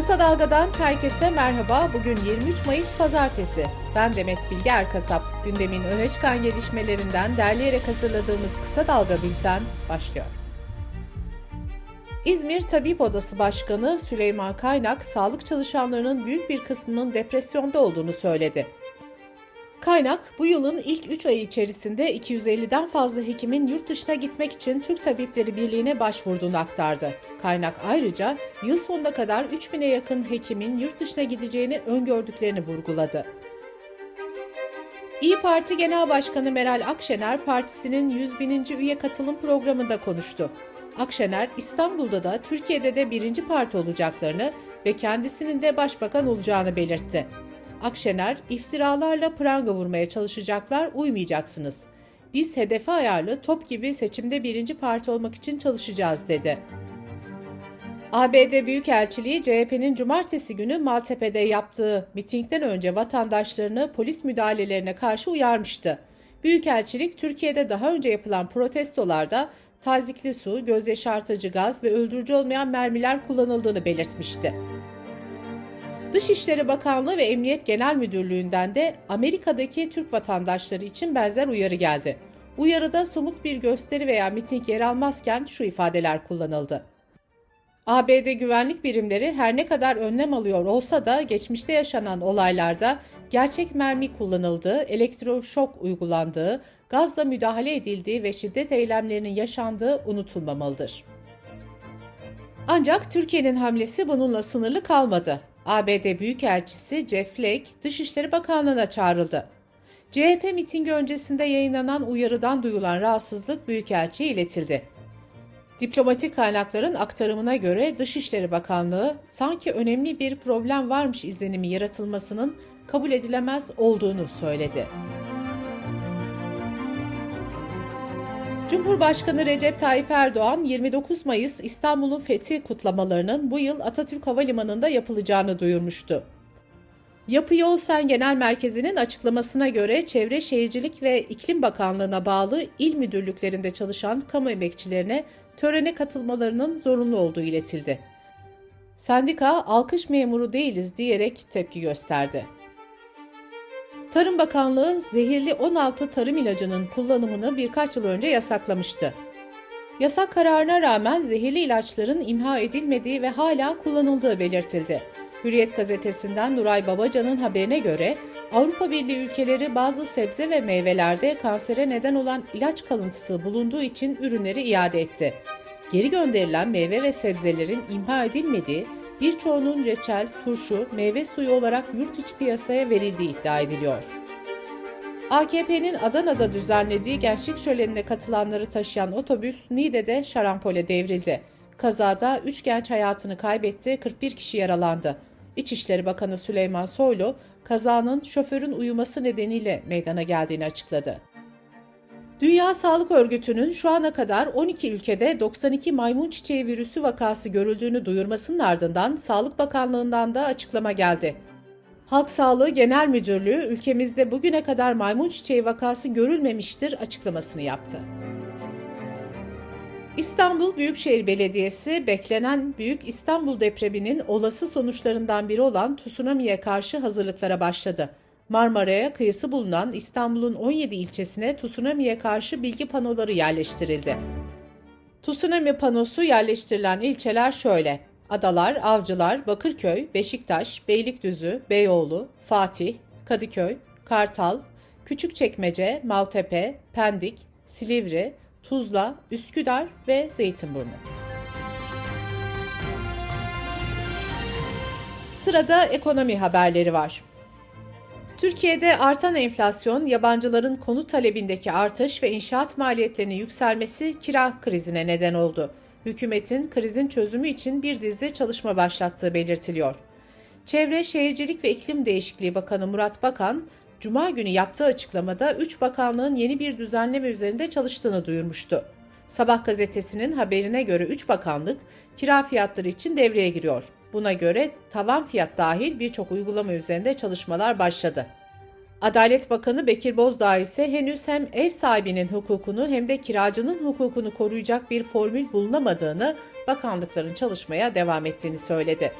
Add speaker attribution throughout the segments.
Speaker 1: Kısa Dalga'dan herkese merhaba. Bugün 23 Mayıs Pazartesi. Ben Demet Bilge Erkasap. Gündemin öne çıkan gelişmelerinden derleyerek hazırladığımız Kısa Dalga Bülten başlıyor. İzmir Tabip Odası Başkanı Süleyman Kaynak, sağlık çalışanlarının büyük bir kısmının depresyonda olduğunu söyledi. Kaynak, bu yılın ilk 3 ayı içerisinde 250'den fazla hekimin yurt dışına gitmek için Türk Tabipleri Birliği'ne başvurduğunu aktardı. Kaynak ayrıca yıl sonuna kadar 3000'e yakın hekimin yurt dışına gideceğini öngördüklerini vurguladı. İyi Parti Genel Başkanı Meral Akşener partisinin 100 bininci üye katılım programında konuştu. Akşener, İstanbul'da da Türkiye'de de birinci parti olacaklarını ve kendisinin de başbakan olacağını belirtti. Akşener, iftiralarla pranga vurmaya çalışacaklar, uymayacaksınız. Biz hedefe ayarlı top gibi seçimde birinci parti olmak için çalışacağız dedi. ABD Büyükelçiliği CHP'nin cumartesi günü Maltepe'de yaptığı mitingden önce vatandaşlarını polis müdahalelerine karşı uyarmıştı. Büyükelçilik Türkiye'de daha önce yapılan protestolarda tazikli su, göz yaşartıcı gaz ve öldürücü olmayan mermiler kullanıldığını belirtmişti. Dışişleri Bakanlığı ve Emniyet Genel Müdürlüğü'nden de Amerika'daki Türk vatandaşları için benzer uyarı geldi. Uyarıda somut bir gösteri veya miting yer almazken şu ifadeler kullanıldı. ABD güvenlik birimleri her ne kadar önlem alıyor olsa da geçmişte yaşanan olaylarda gerçek mermi kullanıldığı, elektroşok uygulandığı, gazla müdahale edildiği ve şiddet eylemlerinin yaşandığı unutulmamalıdır. Ancak Türkiye'nin hamlesi bununla sınırlı kalmadı. ABD Büyükelçisi Jeff Flake Dışişleri Bakanlığı'na çağrıldı. CHP mitingi öncesinde yayınlanan uyarıdan duyulan rahatsızlık Büyükelçi'ye iletildi. Diplomatik kaynakların aktarımına göre Dışişleri Bakanlığı sanki önemli bir problem varmış izlenimi yaratılmasının kabul edilemez olduğunu söyledi. Cumhurbaşkanı Recep Tayyip Erdoğan 29 Mayıs İstanbul'un fethi kutlamalarının bu yıl Atatürk Havalimanı'nda yapılacağını duyurmuştu. Yapı Yol Sen Genel Merkezi'nin açıklamasına göre Çevre Şehircilik ve İklim Bakanlığı'na bağlı il müdürlüklerinde çalışan kamu emekçilerine törene katılmalarının zorunlu olduğu iletildi. Sendika alkış memuru değiliz diyerek tepki gösterdi. Tarım Bakanlığı zehirli 16 tarım ilacının kullanımını birkaç yıl önce yasaklamıştı. Yasak kararına rağmen zehirli ilaçların imha edilmediği ve hala kullanıldığı belirtildi. Hürriyet gazetesinden Nuray Babacan'ın haberine göre Avrupa Birliği ülkeleri bazı sebze ve meyvelerde kansere neden olan ilaç kalıntısı bulunduğu için ürünleri iade etti. Geri gönderilen meyve ve sebzelerin imha edilmediği, birçoğunun reçel, turşu, meyve suyu olarak yurt içi piyasaya verildiği iddia ediliyor. AKP'nin Adana'da düzenlediği gençlik şölenine katılanları taşıyan otobüs Niğde'de şarampole devrildi. Kazada 3 genç hayatını kaybetti, 41 kişi yaralandı. İçişleri Bakanı Süleyman Soylu, kazanın şoförün uyuması nedeniyle meydana geldiğini açıkladı. Dünya Sağlık Örgütü'nün şu ana kadar 12 ülkede 92 maymun çiçeği virüsü vakası görüldüğünü duyurmasının ardından Sağlık Bakanlığı'ndan da açıklama geldi. Halk Sağlığı Genel Müdürlüğü ülkemizde bugüne kadar maymun çiçeği vakası görülmemiştir açıklamasını yaptı. İstanbul Büyükşehir Belediyesi beklenen Büyük İstanbul depreminin olası sonuçlarından biri olan tsunami'ye karşı hazırlıklara başladı. Marmara'ya kıyısı bulunan İstanbul'un 17 ilçesine tsunami'ye karşı bilgi panoları yerleştirildi. Tsunami panosu yerleştirilen ilçeler şöyle: Adalar, Avcılar, Bakırköy, Beşiktaş, Beylikdüzü, Beyoğlu, Fatih, Kadıköy, Kartal, Küçükçekmece, Maltepe, Pendik, Silivri, Tuzla, Üsküdar ve Zeytinburnu. Sırada ekonomi haberleri var. Türkiye'de artan enflasyon, yabancıların konut talebindeki artış ve inşaat maliyetlerinin yükselmesi kira krizine neden oldu. Hükümetin krizin çözümü için bir dizi çalışma başlattığı belirtiliyor. Çevre, Şehircilik ve İklim Değişikliği Bakanı Murat Bakan, Cuma günü yaptığı açıklamada 3 bakanlığın yeni bir düzenleme üzerinde çalıştığını duyurmuştu. Sabah gazetesinin haberine göre 3 bakanlık kira fiyatları için devreye giriyor. Buna göre tavan fiyat dahil birçok uygulama üzerinde çalışmalar başladı. Adalet Bakanı Bekir Bozdağ ise henüz hem ev sahibinin hukukunu hem de kiracının hukukunu koruyacak bir formül bulunamadığını, bakanlıkların çalışmaya devam ettiğini söyledi.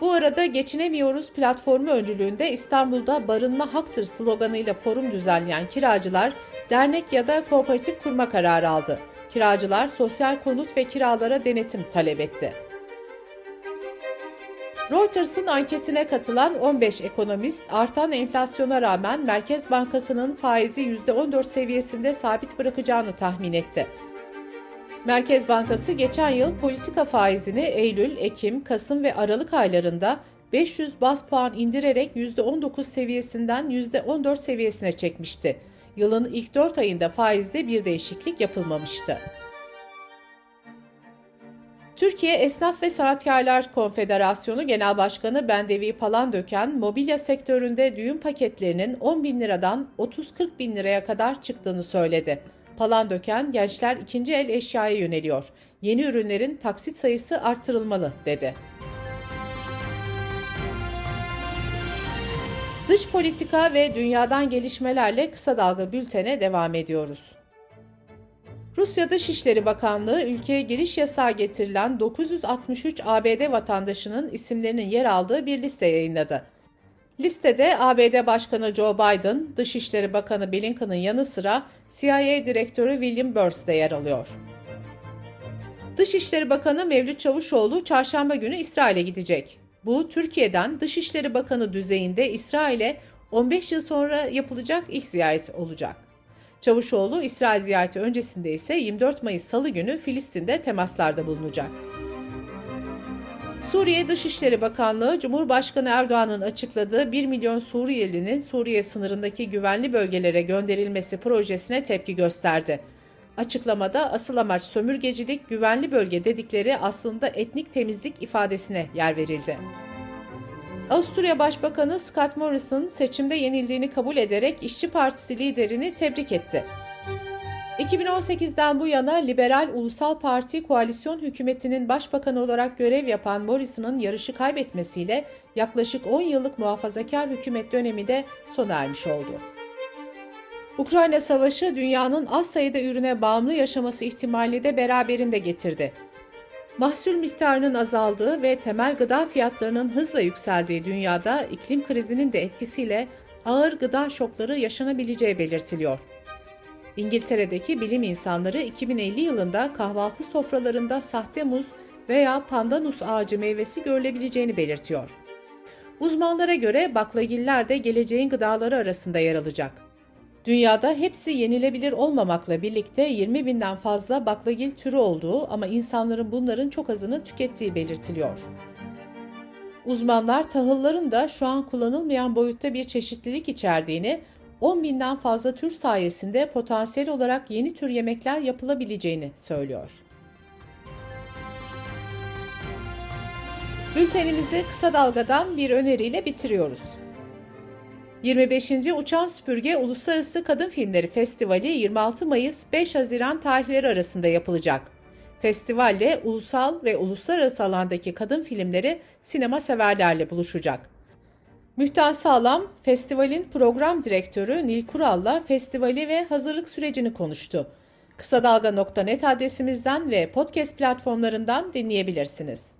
Speaker 1: Bu arada Geçinemiyoruz platformu öncülüğünde İstanbul'da barınma haktır sloganıyla forum düzenleyen kiracılar dernek ya da kooperatif kurma kararı aldı. Kiracılar sosyal konut ve kiralara denetim talep etti. Reuters'ın anketine katılan 15 ekonomist artan enflasyona rağmen Merkez Bankası'nın faizi %14 seviyesinde sabit bırakacağını tahmin etti. Merkez Bankası geçen yıl politika faizini Eylül, Ekim, Kasım ve Aralık aylarında 500 bas puan indirerek %19 seviyesinden %14 seviyesine çekmişti. Yılın ilk 4 ayında faizde bir değişiklik yapılmamıştı. Türkiye Esnaf ve Sanatkarlar Konfederasyonu Genel Başkanı Bendevi Palandöken, mobilya sektöründe düğün paketlerinin 10 bin liradan 30-40 bin liraya kadar çıktığını söyledi. Palandöken, gençler ikinci el eşyaya yöneliyor. Yeni ürünlerin taksit sayısı artırılmalı, dedi. Dış politika ve dünyadan gelişmelerle kısa dalga bültene devam ediyoruz. Rusya Dışişleri Bakanlığı ülkeye giriş yasağı getirilen 963 ABD vatandaşının isimlerinin yer aldığı bir liste yayınladı. Listede ABD Başkanı Joe Biden, Dışişleri Bakanı Blinken'ın yanı sıra CIA Direktörü William Burns de yer alıyor. Dışişleri Bakanı Mevlüt Çavuşoğlu çarşamba günü İsrail'e gidecek. Bu Türkiye'den Dışişleri Bakanı düzeyinde İsrail'e 15 yıl sonra yapılacak ilk ziyaret olacak. Çavuşoğlu İsrail ziyareti öncesinde ise 24 Mayıs Salı günü Filistin'de temaslarda bulunacak. Suriye Dışişleri Bakanlığı, Cumhurbaşkanı Erdoğan'ın açıkladığı 1 milyon Suriyelinin Suriye sınırındaki güvenli bölgelere gönderilmesi projesine tepki gösterdi. Açıklamada asıl amaç sömürgecilik, güvenli bölge dedikleri aslında etnik temizlik ifadesine yer verildi. Avusturya Başbakanı Scott Morrison seçimde yenildiğini kabul ederek İşçi Partisi liderini tebrik etti. 2018'den bu yana Liberal Ulusal Parti koalisyon hükümetinin başbakanı olarak görev yapan Morrison'ın yarışı kaybetmesiyle yaklaşık 10 yıllık muhafazakar hükümet dönemi de sona ermiş oldu. Ukrayna Savaşı dünyanın az sayıda ürüne bağımlı yaşaması ihtimali de beraberinde getirdi. Mahsul miktarının azaldığı ve temel gıda fiyatlarının hızla yükseldiği dünyada iklim krizinin de etkisiyle ağır gıda şokları yaşanabileceği belirtiliyor. İngiltere'deki bilim insanları 2050 yılında kahvaltı sofralarında sahte muz veya pandanus ağacı meyvesi görülebileceğini belirtiyor. Uzmanlara göre baklagiller de geleceğin gıdaları arasında yer alacak. Dünyada hepsi yenilebilir olmamakla birlikte 20 binden fazla baklagil türü olduğu ama insanların bunların çok azını tükettiği belirtiliyor. Uzmanlar tahılların da şu an kullanılmayan boyutta bir çeşitlilik içerdiğini 10 binden fazla tür sayesinde potansiyel olarak yeni tür yemekler yapılabileceğini söylüyor. Bültenimizi kısa dalgadan bir öneriyle bitiriyoruz. 25. Uçan Süpürge Uluslararası Kadın Filmleri Festivali 26 Mayıs 5 Haziran tarihleri arasında yapılacak. Festivalle ulusal ve uluslararası alandaki kadın filmleri sinema severlerle buluşacak. Mühtan Sağlam, festivalin program direktörü Nil Kural'la festivali ve hazırlık sürecini konuştu. Kısa Dalga.net adresimizden ve podcast platformlarından dinleyebilirsiniz.